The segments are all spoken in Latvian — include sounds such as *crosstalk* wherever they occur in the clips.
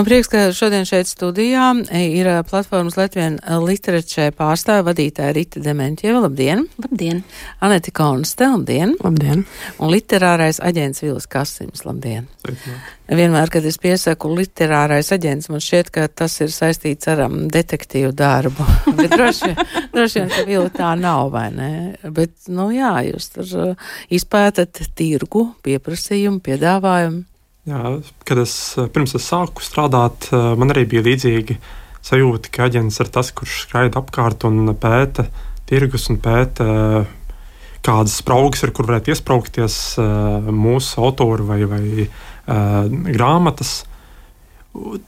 Man prieks, ka šodien šeit studijā ir platformas Latvijas literačē pārstāve vadītāja Rita Dementjeva. Labdien! Labdien! Aneti Konste, labdien! Labdien! Un literārais aģents Vilis Kasims, labdien! Sveicināt. Vienmēr, kad es piesaku literārais aģents, man šķiet, ka tas ir saistīts ar um, detektīvu darbu. *laughs* Bet droši, droši vien, ka Vili tā nav, vai ne? Bet, nu jā, jūs tur izpētat tirgu, pieprasījumu, piedāvājumu. Jā, kad es pirms es sāku strādāt, man arī bija līdzīga sajūta, ka aģents ir tas, kurš skraida apkārt un pēta tirgus un pēta, kādas spraugas ir, kur varētu iesprāgties mūsu autori vai, vai grāmatas.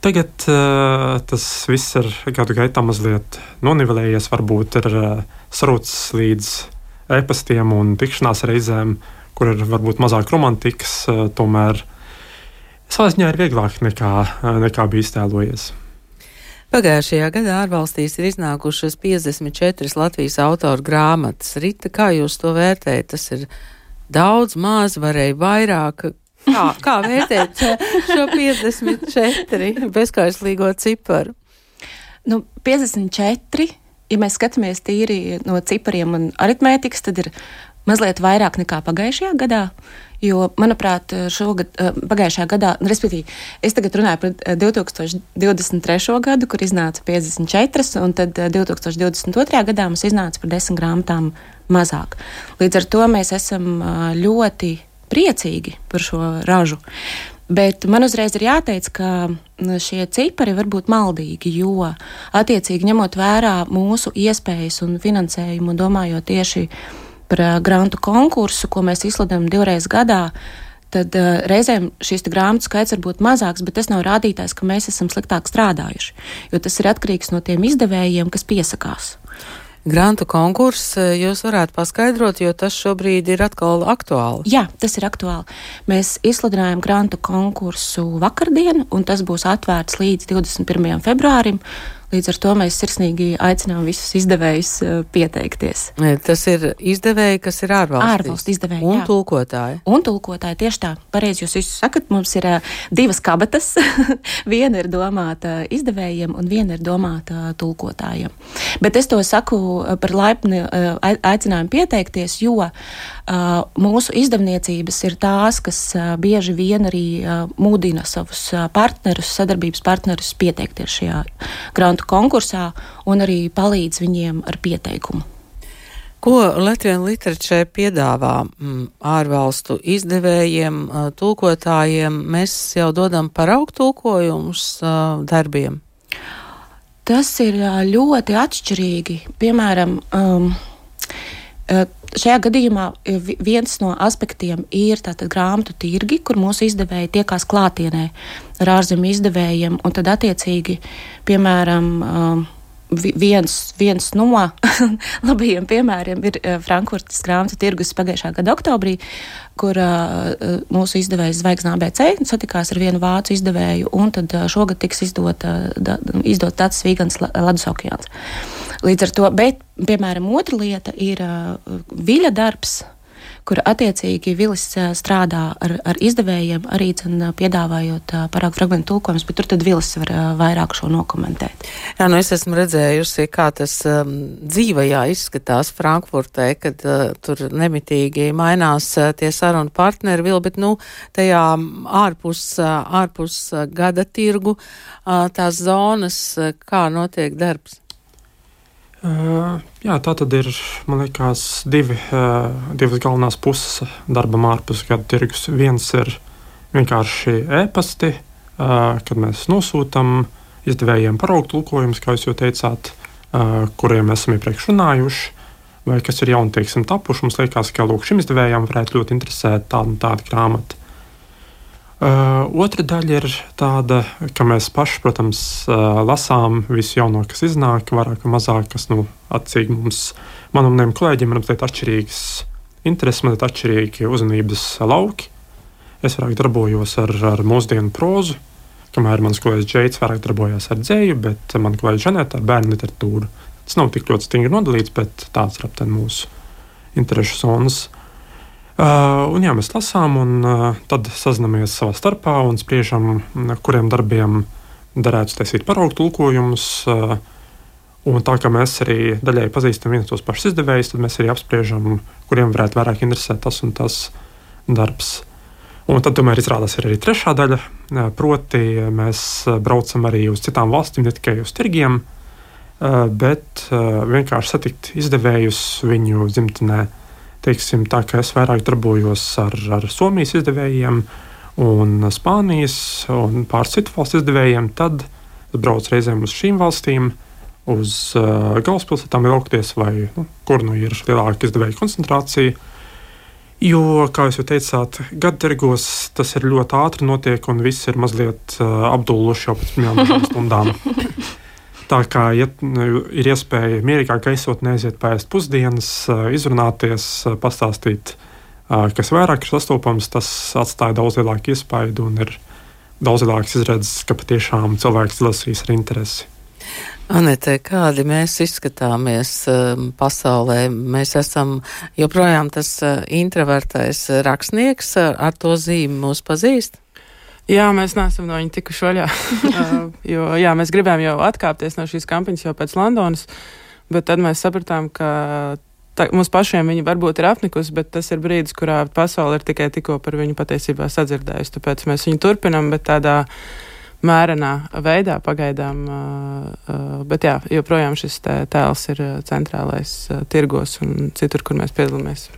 Tagad uh, tas viss ir gadu gaitā mazliet nonivelējies, varbūt ir uh, sarūcis līdz e-pastiem un tikšanās reizēm, kur ir varbūt mazāk romantikas, uh, tomēr savā ziņā ir vieglāk nekā, nekā bija iztēlojies. Pagājušajā gadā ārvalstīs ir iznākušas 54 Latvijas autoru grāmatas. Rita, kā jūs to vērtējat? Tas ir daudz, maz, varēja vairāk. Kā, kā vērtēt šo 54 bezskaislīgo ciparu? Nu, 54, ja mēs skatāmies tīri no cipariem un aritmētikas, tad ir mazliet vairāk nekā pagājušajā gadā. Jo, manuprāt, šogad, eh, pagājušajā gadā, nu, respektīvi, es tagad runāju par 2023. Eh, gadu, kur iznāca 54, un tad 2022. Eh, gadā mums iznāca par 10 grāmatām mazāk. Līdz ar to mēs esam ļoti priecīgi par šo ražu. Bet man uzreiz ir jāteic, ka šie cipari var būt maldīgi, jo attiecīgi ņemot vērā mūsu iespējas un finansējumu, domājot tieši par par grantu konkursu, ko mēs izsludinām divreiz gadā, tad uh, reizēm šīs grāmatu skaits var būt mazāks, bet tas nav rādītājs, ka mēs esam sliktāk strādājuši. Jo tas ir atkarīgs no tiem izdevējiem, kas piesakās. Grantu konkurss jūs varētu paskaidrot, jo tas šobrīd ir atkal aktuāli. Jā, tas ir aktuāli. Mēs izsludinājām grantu konkursu vakardien, un tas būs atvērts līdz 21. februārim. Līdz ar to mēs sirsnīgi aicinām visus izdevējus uh, pieteikties. Tas ir izdevēji, kas ir ārvalstīs. Ārvalstu izdevēji. Un jā. tulkotāji. Un tulkotāji tieši tā. Pareizi jūs visus sakat, mums ir uh, divas kabatas. *laughs* viena ir domāta izdevējiem, un viena ir domāta tulkotājiem. Bet es to saku par laipni aicinājumu pieteikties, jo mūsu izdevniecības ir tās, kas bieži vien arī mudina savus partnerus, sadarbības partnerus pieteikties šajā grantu projektu konkursā un arī palīdz viņiem ar pieteikumu. Ko Latvijas literatūra piedāvā mm, ārvalstu izdevējiem, tulkotājiem? Mēs jau dodam paraugu tulkojumus darbiem. Tas ir ļoti atšķirīgi. Piemēram, um, šajā gadījumā viens no aspektiem ir grāmatu tirgi, kur mūsu izdevēji tiekās klātienē ar ārzemju izdevējiem, tad attiecīgi, piemēram, viens, viens no *laughs* labajiem piemēriem ir uh, Frankfurtas grāmatu tirgus pagājušā gada oktobrī, kur uh, uh mūsu izdevējs Zvaigznā BC satikās ar vienu vācu izdevēju, un tad uh, šogad tiks izdota da, izdot tāds Vīgans Ledus okeāns. Līdz ar to, bet, piemēram, otra lieta ir uh, viļa darbs, kur attiecīgi Vilis strādā ar, ar izdevējiem, arī cen, piedāvājot parāgu fragmentu tulkojumus, bet tur tad Vilis var vairāk šo nokomentēt. Jā, nu es esmu redzējusi, kā tas um, dzīvajā izskatās Frankfurtē, kad uh, tur nemitīgi mainās uh, tie sarunu partneri, Vil, bet nu tajā ārpus, uh, ārpus gada tirgu uh, tās zonas, uh, kā notiek darbs. Jā, tā tad ir liekas, divi, divas galvenās puses darbam ārpus gada tirgus. Viens ir vienkārši e-pasti, kad mēs nosūtām izdevējiem paraugu tulkojumus, kā jūs jau teicāt, kuriem esam iepriekš runājuši, vai kas ir jauni teiksim, tapuši. Mums liekas, ka lūk, šim izdevējam varētu ļoti interesēt tāda un tāda grāmata. Uh, otra daļa ir tāda, ka mēs paši, protams, uh, lasām visu jauno, kas iznāk, vairāk vai mazāk, kas, nu, atcīgi mums, man un maniem kolēģiem, ir mazliet atšķirīgas intereses, mazliet atšķirīgi uzmanības lauki. Es vairāk darbojos ar, ar mūsdienu prózu, kamēr mans kolēģis Džeits vairāk darbojās ar dzēju, bet man kolēģis Žanēta ar bērnu literatūru. Tas nav tik ļoti stingri nodalīts, bet tāds ir aptuveni mūsu interesu zonas. Uh, Uh, un, jā, mēs lasām, un uh, tad sazināmies savā starpā un spriežam, kuriem darbiem derētu taisīt paraugu tulkojumus. Un tā kā mēs arī daļai pazīstam viens tos pašus izdevējus, tad mēs arī apspriežam, kuriem varētu vairāk interesēt tas un tas darbs. Un tad, tomēr, izrādās ir arī trešā daļa. Proti, mēs braucam arī uz citām valstīm, ne tikai uz tirgiem, bet vienkārši satikt izdevējus viņu dzimtenē. Teiksim, tā kā es vairāk darbojos ar, ar Somijas izdevējiem, un Spānijas un pāris citu valstu izdevējiem, tad es braucu reizēm uz šīm valstīm, uz uh, galvaspilsētām, ilgties, vai nu, kur nu ir lielāka izdevēja koncentrācija. Jo, kā jūs jau teicāt, gadsimtos tas ir ļoti ātri notiek, un viss ir mazliet uh, apdulluši jau pēc pirmām stundām. *laughs* Tā kā ja, ir iespēja mierīgā gaisotnē aiziet pēst pusdienas, izrunāties, pastāstīt, kas vairāk ir sastopams, tas atstāja daudz lielāku iespaidu un ir daudz lielāks izredzes, ka patiešām cilvēks lasīs ar interesi. Anete, kādi mēs izskatāmies pasaulē? Mēs esam joprojām tas introvertais rakstnieks, ar to zīmi mūs pazīst? Jā, mēs neesam no viņa tikuši vaļā. *laughs* *laughs* jo, jā, mēs gribējām jau atkāpties no šīs kampaņas jau pēc Londonas, bet tad mēs sapratām, ka tā, mums pašiem viņa varbūt ir apnikusi, bet tas ir brīdis, kurā pasaule ir tikai tikko par viņu patiesībā sadzirdējusi. Tāpēc mēs viņu turpinam, bet tādā mērenā veidā pagaidām. Bet jā, joprojām šis tēls ir centrālais tirgos un citur, kur mēs piedalāmies.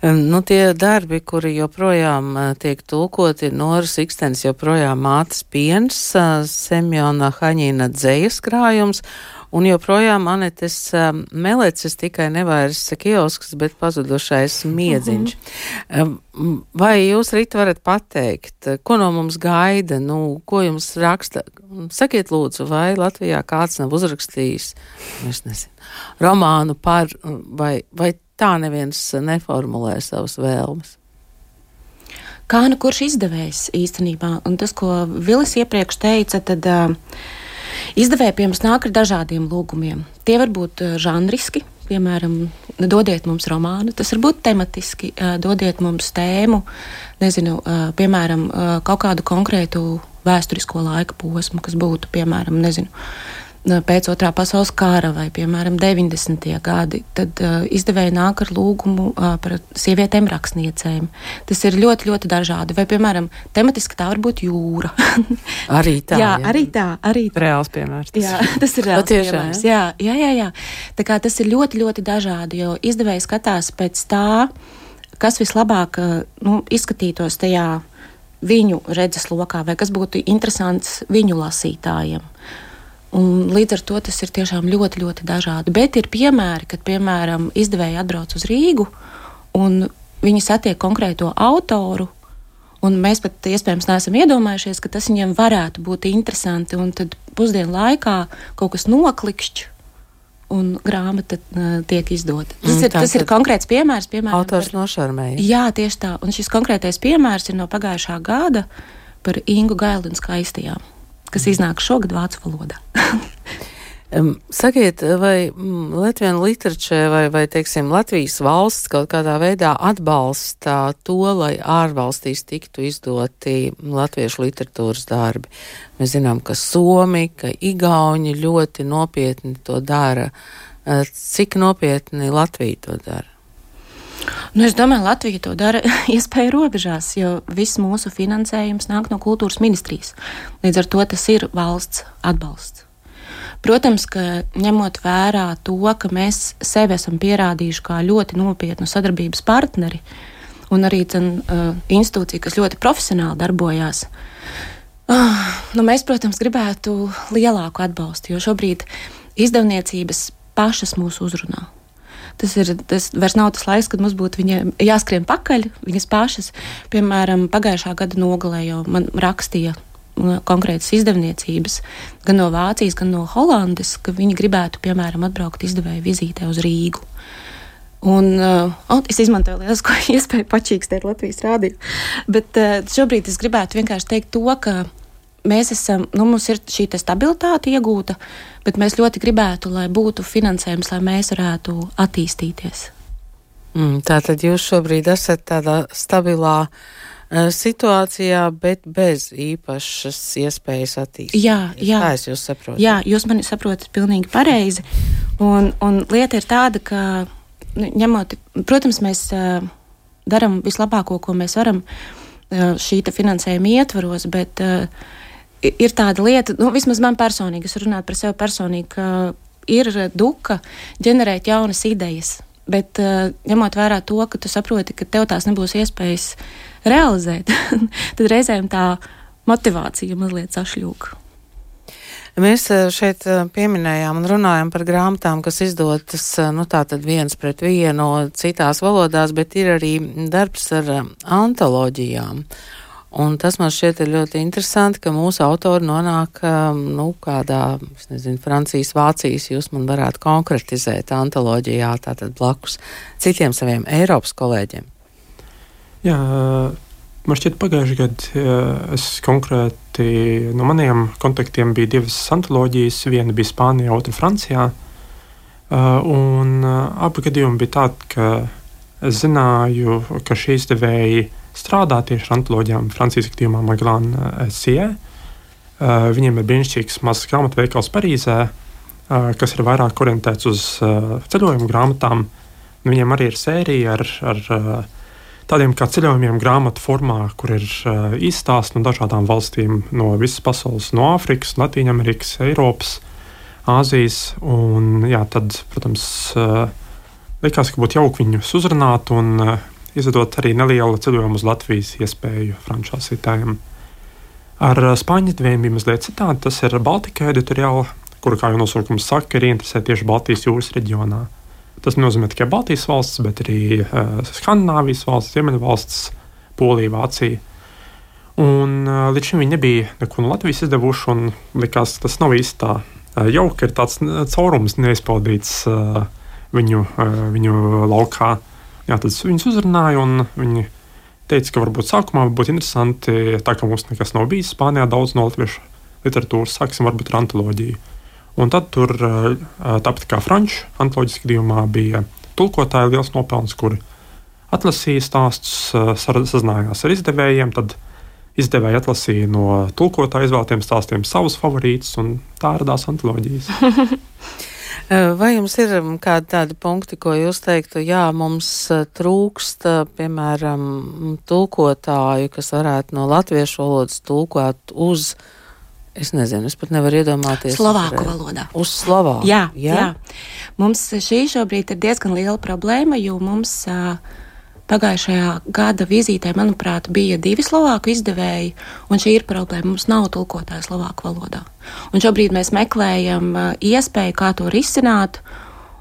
Nu, tie darbi, kuri joprojām tiek tulkoti, Noras Ikstens, joprojām mātes piens, Semjona Haņīna dzējas krājums Un joprojām Anetes um, melecis tikai nevairs kiosks, bet pazudušais miedziņš. Uh -huh. um, vai jūs rīt varat pateikt, ko no mums gaida, nu, ko jums raksta? Sakiet lūdzu, vai Latvijā kāds nav uzrakstījis, es nezinu, romānu par, vai, vai tā neviens neformulē savas vēlmes? Kā nu kurš izdevējs īstenībā? Un tas, ko Vilis iepriekš teica, tad uh, Izdevēji pie mums nāk ar dažādiem lūgumiem. Tie var būt eh, žanriski, piemēram, dodiet mums romānu, tas var būt tematiski, dodiet mums tēmu, nezinu, piemēram, kaut kādu konkrētu vēsturisko laika posmu, kas būtu, piemēram, nezinu pēc otrā pasaules kara vai, piemēram, 90. gadi, tad uh, izdevēja nāk ar lūgumu uh, par sievietēm rakstniecēm. Tas ir ļoti, ļoti dažādi. Vai, piemēram, tematiski tā var būt jūra. *laughs* arī tā. jā, jā, arī tā. Arī tā. Reāls piemērs. Tas. Jā, *laughs* tas ir *laughs* reāls Patiešām, piemērs. Jā, jā, jā, jā. Tā kā tas ir ļoti, ļoti dažādi, jo izdevēja skatās pēc tā, kas vislabāk nu, izskatītos tajā viņu redzes lokā, vai kas būtu interesants viņu lasītājiem. Un līdz ar to tas ir tiešām ļoti, ļoti dažādi. Bet ir piemēri, kad, piemēram, izdevēji atbrauc uz Rīgu un viņi satiek konkrēto autoru. Un mēs pat iespējams neesam iedomājušies, ka tas viņiem varētu būt interesanti. Un tad pusdienu laikā kaut kas noklikšķi, un grāmata tiek izdota. Tas, mm, ir, tas ir konkrēts piemērs. Piemēram, Autors nošarmēja. Jā, tieši tā. Un šis konkrētais piemērs ir no pagājušā gada par Ingu Gailu un skaistajām kas iznāk šogad vācu valodā. *laughs* Sakiet, vai mm, Latvijas literatūra vai, vai teiksim, Latvijas valsts kaut kādā veidā atbalsta to, lai ārvalstīs tiktu izdoti latviešu literatūras darbi? Mēs zinām, ka Somi, ka Igauni ļoti nopietni to dara. Cik nopietni Latvija to dara? Nu, es domāju, Latvija to dara *laughs* iespēju robežās, jo viss mūsu finansējums nāk no kultūras ministrijas. Līdz ar to tas ir valsts atbalsts. Protams, ka ņemot vērā to, ka mēs sevi esam pierādījuši kā ļoti nopietnu sadarbības partneri un arī ten, uh, institūcija, kas ļoti profesionāli darbojās, uh, nu, mēs, protams, gribētu lielāku atbalstu, jo šobrīd izdevniecības pašas mūs uzrunā. Tas ir tas vairs nav tas laiks, kad mums būtu jāskrien pakaļ. Viņas pašas, piemēram, pagājušā gada nogalē jau man rakstīja konkrētas izdevniecības, gan no Vācijas, gan no Holandes, ka viņi gribētu, piemēram, atbraukt izdevēju vizītē uz Rīgu. Un, uh, es izmantoju lielisko *laughs* iespēju pačīkstēt Latvijas rādio. Bet uh, šobrīd es gribētu vienkārši teikt to, ka mēs esam, nu, mums ir šī stabilitāte iegūta, bet mēs ļoti gribētu, lai būtu finansējums, lai mēs varētu attīstīties. Mm, tā tad jūs šobrīd esat tādā stabilā situācijā, bet bez īpašas iespējas attīstīt. Jā, jā. Tā es jūs saprotu. Jā, jūs mani saprotat pilnīgi pareizi. Un, un lieta ir tāda, ka, nu, ņemot, protams, mēs uh, darām vislabāko, ko mēs varam uh, šī finansējuma ietvaros, bet uh, ir tāda lieta, nu, vismaz man personīgi, es runāju par sevi personīgi, ka ir duka ģenerēt jaunas idejas. Bet uh, ņemot vērā to, ka tu saproti, ka tev tās nebūs iespējas realizēt, *laughs* tad reizēm tā motivācija mazliet sašļūka. Mēs eh, šeit eh, pieminējām un runājam par grāmatām, kas izdotas nu, viens pret vienu citās valodās, bet ir arī darbs ar antoloģijām. Un tas man šķiet ļoti interesanti, ka mūsu autori nonāk nu, kādā, nezinu, Francijas, Vācijas, jūs man varētu konkretizēt antoloģijā, tātad blakus citiem saviem Eiropas kolēģiem. Jā, man šķiet, pagājušajā gadā es konkrēti no maniem kontaktiem bija divas antoloģijas. Viena bija Spānijā, otra Francijā. Un abi gadījumi bija tādi, ka es zināju, ka šī izdevēja strādā tieši ar antoloģijām. Francijas gadījumā Maglāna SCE. Viņiem ir brīnišķīgs mazs grāmatveikals Parīzē, kas ir vairāk orientēts uz ceļojumu grāmatām. Viņiem arī ir sērija ar, ar tādiem kā ceļojumiem grāmatu formā, kur ir uh, izstāsti no dažādām valstīm, no visas pasaules, no Āfrikas, Latvijas, Eiropas, Āzijas. Un, jā, tad, protams, uh, likās, ka būtu jauki viņus uzrunāt un uh, izvedot arī nelielu ceļojumu uz Latvijas iespēju franču lasītājiem. Ar uh, spāņu devējiem bija mazliet citādi. Tas ir Baltika editoriāla, kura, kā jau nosaukums saka, ir interesēta tieši Baltijas jūras reģionā. Tas nozīmē tikai Baltijas valsts, bet arī uh, Skandināvijas valsts, Ziemeļvalsts, Polija, Vācija. Un, uh, līdz šim viņi nebija neko no Latvijas izdevuši, un likās, ka tas nav īsti tā uh, jauki, ir tāds caurums neizpildīts uh, viņu, uh, viņu laukā. Jā, tad viņus uzrunāja, un viņi teica, ka varbūt sākumā būtu interesanti, tā kā mums nekas nav bijis Spānijā, daudz no latviešu literatūras, sāksim varbūt ar antoloģiju. Un tad tur, eh, tāpat kā franču antoloģijas gadījumā, bija tulkotāji liels nopelns, kuri atlasīja stāstus, eh, sazinājās ar izdevējiem. Tad izdevēji atlasīja no tulkotāja izvēlētiem stāstiem savus favorītus, un tā radās antoloģijas. *laughs* Eh, vai jums ir mm, kādi tādi punkti, ko jūs teiktu, jā, mums trūkst, piemēram, tulkotāju, kas varētu no latviešu valodas tulkot uz Es nezinu, es pat nevaru iedomāties. Slovāku valodā. Uz Slovāku. Jā, jā. jā. Mums šī šobrīd ir diezgan liela problēma, jo mums uh, pagājušajā gada vizītē, manuprāt, bija divi slovāku izdevēji, un šī ir problēma. Mums nav tulkotāja slovāku valodā. Un šobrīd mēs meklējam uh, iespēju, kā to risināt.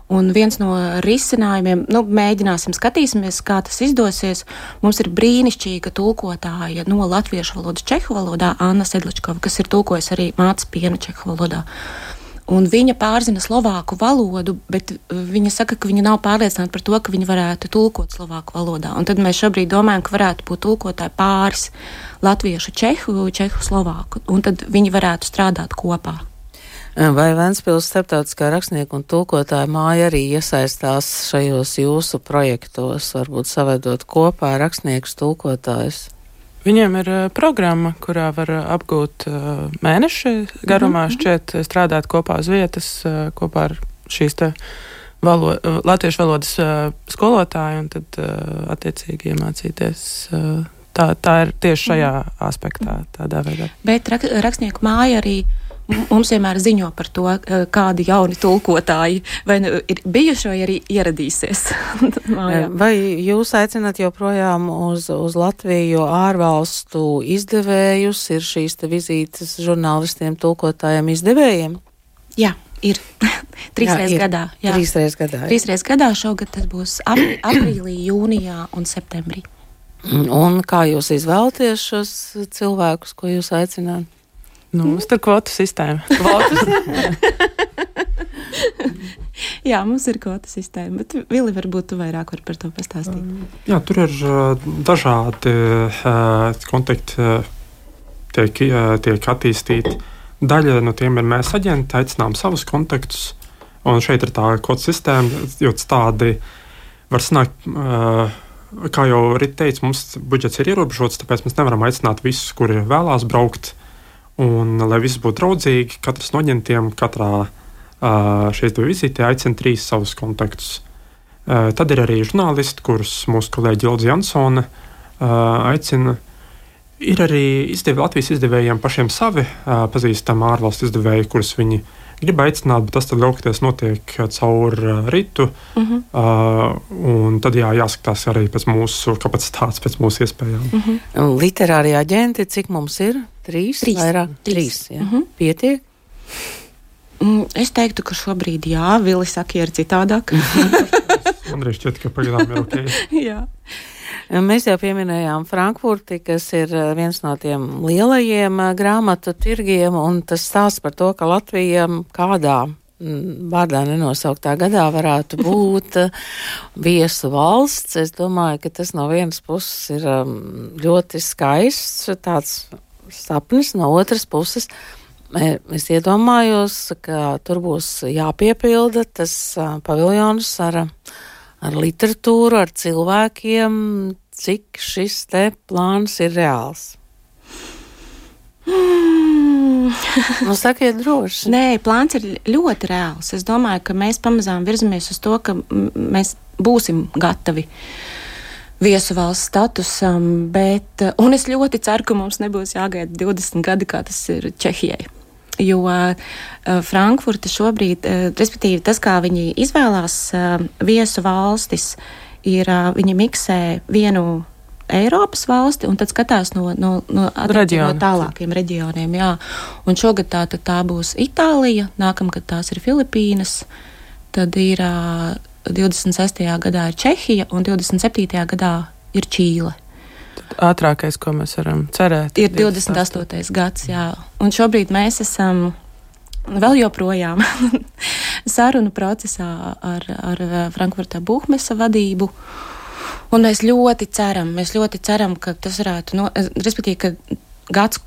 Un viens no risinājumiem, nu, mēģināsim, skatīsimies, kā tas izdosies. Mums ir brīnišķīga tulkotāja no latviešu valodas čehu valodā, Anna Sedličkova, kas ir tulkojusi arī mācību piena čehu valodā. Un viņa pārzina slovāku valodu, bet viņa saka, ka viņa nav pārliecināta par to, ka viņa varētu tulkot slovāku valodā. Un tad mēs šobrīd domājam, ka varētu būt tulkotāji pāris latviešu, čehu, čehu, slovāku, un tad viņi varētu strādāt kopā. Vai Ventspils starptautiskā rakstnieku un tulkotāja māja arī iesaistās šajos jūsu projektos, varbūt savedot kopā rakstniekus, tulkotājus? Viņiem ir uh, programma, kurā var apgūt uh, mēneši garumā, mm -hmm. šķiet, strādāt kopā uz vietas, uh, kopā ar šīs te valo, latviešu valodas skolotāju un tad attiecīgi iemācīties. Tā, tā ir tieši šajā mm -hmm. aspektā, tādā veidā. Bet rak, rakstnieku māja arī Mums vienmēr ziņo par to, kādi jauni tulkotāji vai nu ir bijuši vai arī ieradīsies. *laughs* vai jūs aicināt joprojām uz, uz Latviju ārvalstu izdevējus? Ir šīs vizītes žurnālistiem, tulkotājiem, izdevējiem? Jā. Ir *laughs* trīsreiz gadā. Jā, trīsreiz gadā. Jā. Trīsreiz gadā šogad tas būs aprīlī, jūnijā un septembrī. Un kā jūs izvēlaties šos cilvēkus, ko jūs aicināt? Nu, mums tur kvotu sistēma. *laughs* *laughs* Jā, mums ir kvotu sistēma, bet Vili, varbūt tu vairāk vari par to pastāstīt. Jā, tur ir uh, dažādi uh, kontakti, uh, tiek, tiek attīstīti. Daļa no tiem ir mēs aģenti, aicinām savus kontaktus, un šeit ir tā kvotu sistēma, jo tādi var sanākt. Kā jau Rīta teica, mums budžets ir ierobežots, tāpēc mēs nevaram aicināt visus, kuri vēlās braukt. Un, lai viss būtu draudzīgi, katrs no aģentiem katrā uh, šeit vizītē aicina trīs savus kontaktus. Uh, tad ir arī žurnālisti, kurus mūsu kolēģi Ilza Jansone uh, aicina. Ir arī izdevi, Latvijas izdevējiem pašiem savi uh, pazīstami ārvalstu izdevēji, kurus viņi uh, grib aicināt, bet tas tad lielākoties notiek caur uh, rītu. Uh -huh. uh, tad jā, jāskatās arī pēc mūsu kapacitātes, pēc mūsu iespējām. Uh mhm. -huh. Literārie aģenti, cik mums ir? Trīs, trīs. vairāk? Trīs, trīs jā. Uh mhm. -huh. Pietiek? Mm, es teiktu, ka šobrīd jā, Vili saka, ir citādāk. *laughs* Man arī šķiet, ka pagaidām ir ok. *laughs* jā. Mēs jau pieminējām Frankfurti, kas ir eh, viens no tiem lielajiem eh, grāmatu tirgiem, un tas stāsts par to, ka Latvija kādā mm, vārdā nenosauktā gadā varētu *laughs* būt eh, viesu valsts. Es domāju, ka tas no vienas puses ir mm, ļoti skaists tāds sapnis, no otras puses. Es iedomājos, ka tur būs jāpiepilda tas paviljons ar ar literatūru, ar cilvēkiem, cik šis te plāns ir reāls? Mm. *sighs* nu, sakiet, droši. Nē, plāns ir ļoti reāls. Es domāju, ka mēs pamazām virzamies uz to, ka mēs būsim gatavi viesu valsts statusam, bet, un es ļoti ceru, ka mums nebūs jāgaida 20 gadi, kā tas ir Čehijai jo uh, Frankfurta šobrīd, uh, respektīvi tas, kā viņi izvēlās viesu valstis, ir viņi miksē vienu Eiropas valsti un tad skatās no, no, no, no tālākiem reģioniem. Jā. Un šogad tā, tā būs Itālija, nākamgad tās ir Filipīnas, tad ir uh, 26. gadā ir Čehija un 27. gadā ir Čīle ātrākais, ko mēs varam cerēt. Ir 28. 28. gads, jā. Un šobrīd mēs esam vēl joprojām *laughs* sarunu procesā ar, ar Frankfurta Buhmesa vadību. Un mēs ļoti ceram, mēs ļoti ceram, ka tas varētu, no, respektīvi, ka gads,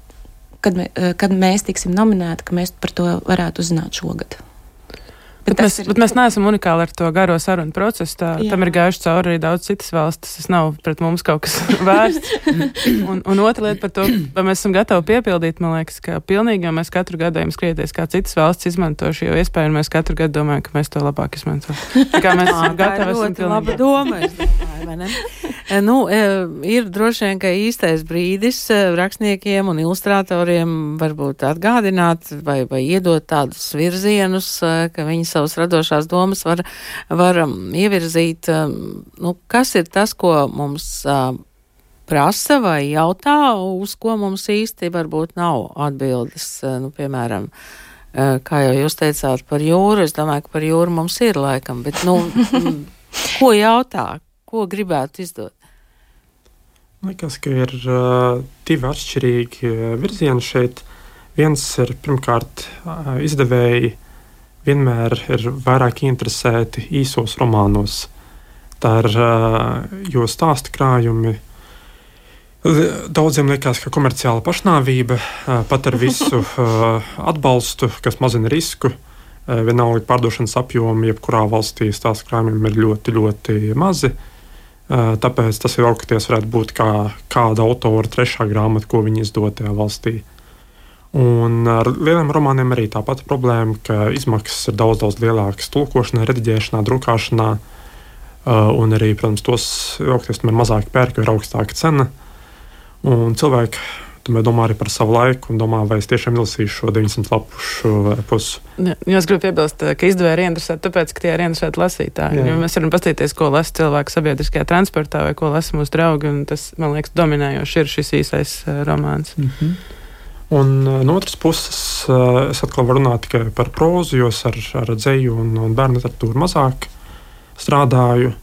kad, mē, kad mēs tiksim nominēti, ka mēs par to varētu uzzināt šogad. Bet, bet, mēs, ir... bet mēs neesam unikāli ar to garo sarunu procesu. Tā, Jā. tam ir gājuši cauri arī daudz citas valstis. Tas nav pret mums kaut kas *laughs* vērsts. un, un otra lieta par to, vai mēs esam gatavi piepildīt, man liekas, ka pilnīgi jau mēs katru gadu ejam skrieties, kā citas valstis izmanto šo iespēju, un mēs katru gadu domājam, ka mēs to labāk izmantosim. Tā kā mēs *laughs* esam gatavi, esam pilnīgi. Laba doma, es domāju, vai ne? E, nu, e, ir droši vien, ka īstais brīdis e, rakstniekiem un ilustratoriem varbūt atgādināt vai, vai iedot tādus virzienus, ka viņi savas radošās domas var, var um, ievirzīt, nu, kas ir tas, ko mums prasa vai jautā, uz ko mums īsti varbūt nav atbildes, nu, piemēram. Kā jau jūs teicāt par jūru, es domāju, ka par jūru mums ir laikam, bet, nu, *laughs* ko jautā, ko gribētu izdot? Liekas, ka ir uh, divi atšķirīgi virzieni šeit. Viens ir pirmkārt uh, izdevēji vienmēr ir vairāk interesēti īsos romānos. Tā ir jo stāstu krājumi. Daudziem liekas, ka komerciāla pašnāvība pat ar visu *laughs* atbalstu, kas mazina risku, vienalga pārdošanas apjomi, jebkurā valstī stāstu krājumiem ir ļoti, ļoti mazi. Tāpēc tas ir augsties varētu būt kā kāda autora trešā grāmata, ko viņi izdod tajā valstī. Un ar lieliem romāniem arī tā pati problēma, ka izmaksas ir daudz, daudz lielākas tulkošanā, rediģēšanā, drukāšanā. Un arī, protams, tos augstāk tomēr mazāk pērk, jo ir augstāka cena. Un cilvēki tomēr domā arī par savu laiku un domā, vai es tiešām izlasīšu šo 900 lapušu pusi. Ja, es gribu piebilst, ka izdevēji ir interesēti, tāpēc, ka tie ir interesēti lasītāji. Mēs varam paskatīties, ko lasa cilvēki sabiedriskajā transportā vai ko lasa mūsu draugi, un tas, man liekas, dominējoši ir šis īsais uh, romāns. Mm -hmm. Un uh, no otras puses, es atkal varu runāt tikai par prózu, jo ar, ar dzēju un, un bērnu literatūru mazāk strādāju.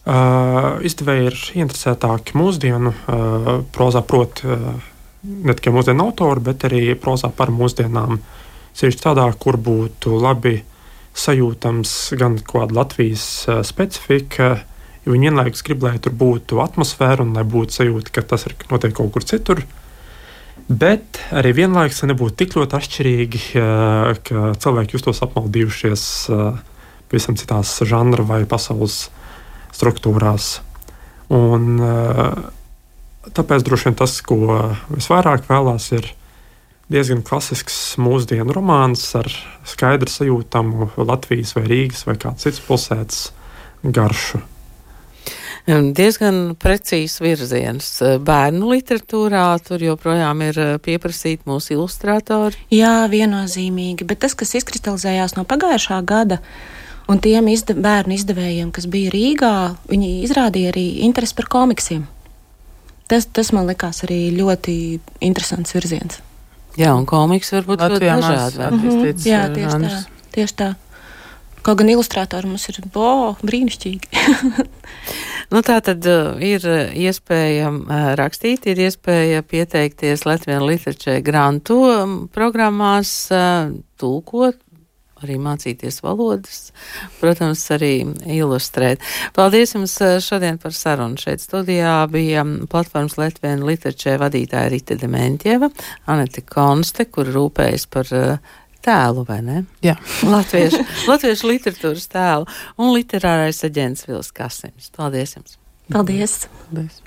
Uh, izdevēji ir interesētāki mūsdienu uh, prozā, proti, uh, ne tikai mūsdienu autori, bet arī prozā par mūsdienām. Sevišķi tādā, kur būtu labi sajūtams gan kāda Latvijas uh, specifika, jo viņi vienlaikus grib, lai tur būtu atmosfēra un lai būtu sajūta, ka tas ir notiek kaut kur citur. Uh, Bet arī vienlaikus nebūtu tik ļoti atšķirīgi, ka cilvēki justos apmaldījušies pavisam citās žanra vai pasaules struktūrās. Un, tāpēc droši vien tas, ko visvairāk vēlās, ir diezgan klasisks mūsdienu romāns ar skaidru sajūtamu Latvijas vai Rīgas vai kādas citas pilsētas garšu. Diezgan precīzs virziens. Bērnu literatūrā tur joprojām ir pieprasīti mūsu ilustrātori. Jā, viennozīmīgi, bet tas, kas izkristalizējās no pagājušā gada, un tiem izde bērnu izdevējiem, kas bija Rīgā, viņi izrādīja arī interesi par komiksiem. Tas, tas man likās arī ļoti interesants virziens. Jā, un komiks var būt ļoti dažādi. Mm -hmm. Jā, tieši tā, tieši tā. Kaut gan ilustrātori mums ir bo, brīnišķīgi. *laughs* nu, tā tad uh, ir iespēja uh, rakstīt, ir iespēja pieteikties Latvijas literatūrai grantu programmās, uh, tulkot, arī mācīties valodas, protams, arī ilustrēt. Paldies jums eh, šodien par sarunu. Šeit studijā bija platformas Latvijas literatūra vadītāja Rita Dementjeva, Anete Konste, kur rūpējas par uh, tēlu, vai ne? Jā. *laughs* Latviešu, latviešu literatūras tēlu un literārais aģents Vils Kasims. Paldies jums! Paldies! Paldies.